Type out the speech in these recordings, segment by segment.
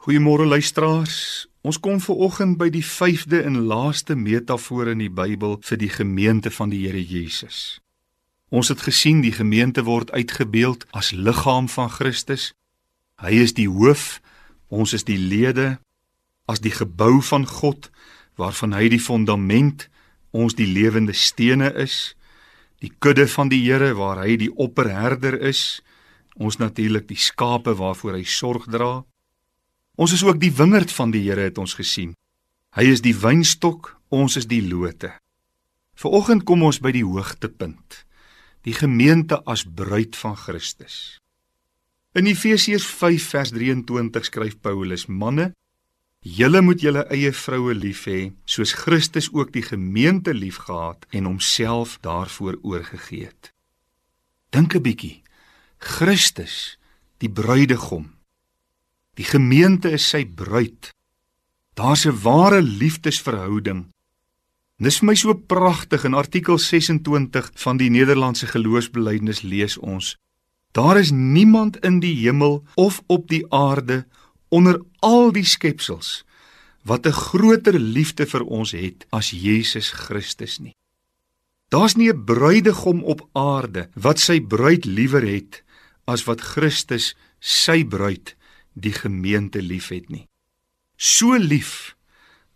Goeiemôre luisteraars. Ons kom ver oggend by die 5de en laaste metafoor in die Bybel vir die gemeente van die Here Jesus. Ons het gesien die gemeente word uitgebeeld as liggaam van Christus. Hy is die hoof, ons is die lede as die gebou van God waarvan hy die fondament, ons die lewende stene is. Die kudde van die Here waar hy die opperherder is, ons natuurlik die skape waarvoor hy sorg dra. Ons is ook die wingerd van die Here het ons gesien. Hy is die wynstok, ons is die lote. Vanoggend kom ons by die hoogtepunt. Die gemeente as bruid van Christus. In Efesiërs 5 vers 23 skryf Paulus: "Manne, julle moet julle eie vroue lief hê, soos Christus ook die gemeente liefgehad en homself daarvoor oorgegee het." Dink 'n bietjie. Christus, die bruidegom, Die gemeente is sy bruid. Daar's 'n ware liefdesverhouding. Dis my so pragtig in artikel 26 van die Nederlandse geloofsbelijdenis lees ons: Daar is niemand in die hemel of op die aarde onder al die skepsels wat 'n groter liefde vir ons het as Jesus Christus nie. Daar's nie 'n bruidegom op aarde wat sy bruid liewer het as wat Christus sy bruid die gemeente liefhet nie. So lief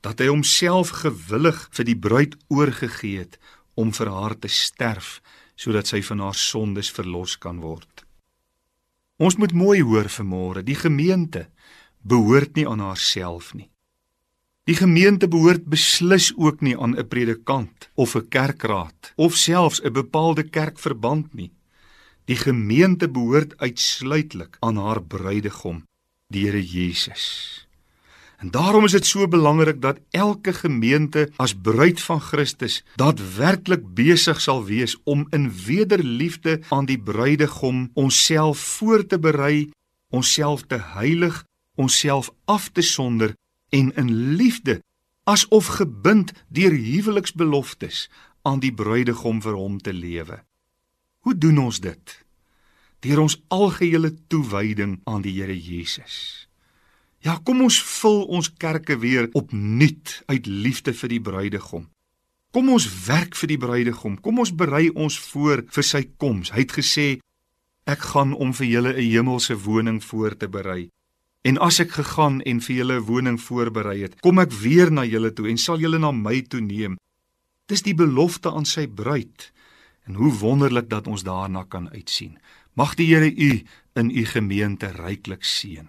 dat hy homself gewillig vir die bruid oorgegee het om vir haar te sterf sodat sy van haar sondes verlos kan word. Ons moet mooi hoor vanmôre, die gemeente behoort nie aan haarself nie. Die gemeente behoort beslis ook nie aan 'n predikant of 'n kerkraad of selfs 'n bepaalde kerkverband nie. Die gemeente behoort uitsluitlik aan haar bruidegom, die Here Jesus. En daarom is dit so belangrik dat elke gemeente as bruid van Christus daadwerklik besig sal wees om in wederliefde aan die bruidegom onsself voor te berei, onsself te heilig, onsself af te sonder en in liefde asof gebind deur huweliksbeloftes aan die bruidegom vir hom te lewe. Hoe doen ons dit? Deur ons algehele toewyding aan die Here Jesus. Ja, kom ons vul ons kerke weer opnuut uit liefde vir die bruidegom. Kom ons werk vir die bruidegom. Kom ons berei ons voor vir sy koms. Hy het gesê ek gaan om vir julle 'n hemelse woning voor te berei. En as ek gegaan en vir julle 'n woning voorberei het, kom ek weer na julle toe en sal julle na my toe neem. Dis die belofte aan sy bruid. En hoe wonderlik dat ons daarna kan uitsien. Mag die Here u in u gemeente ryklik seën.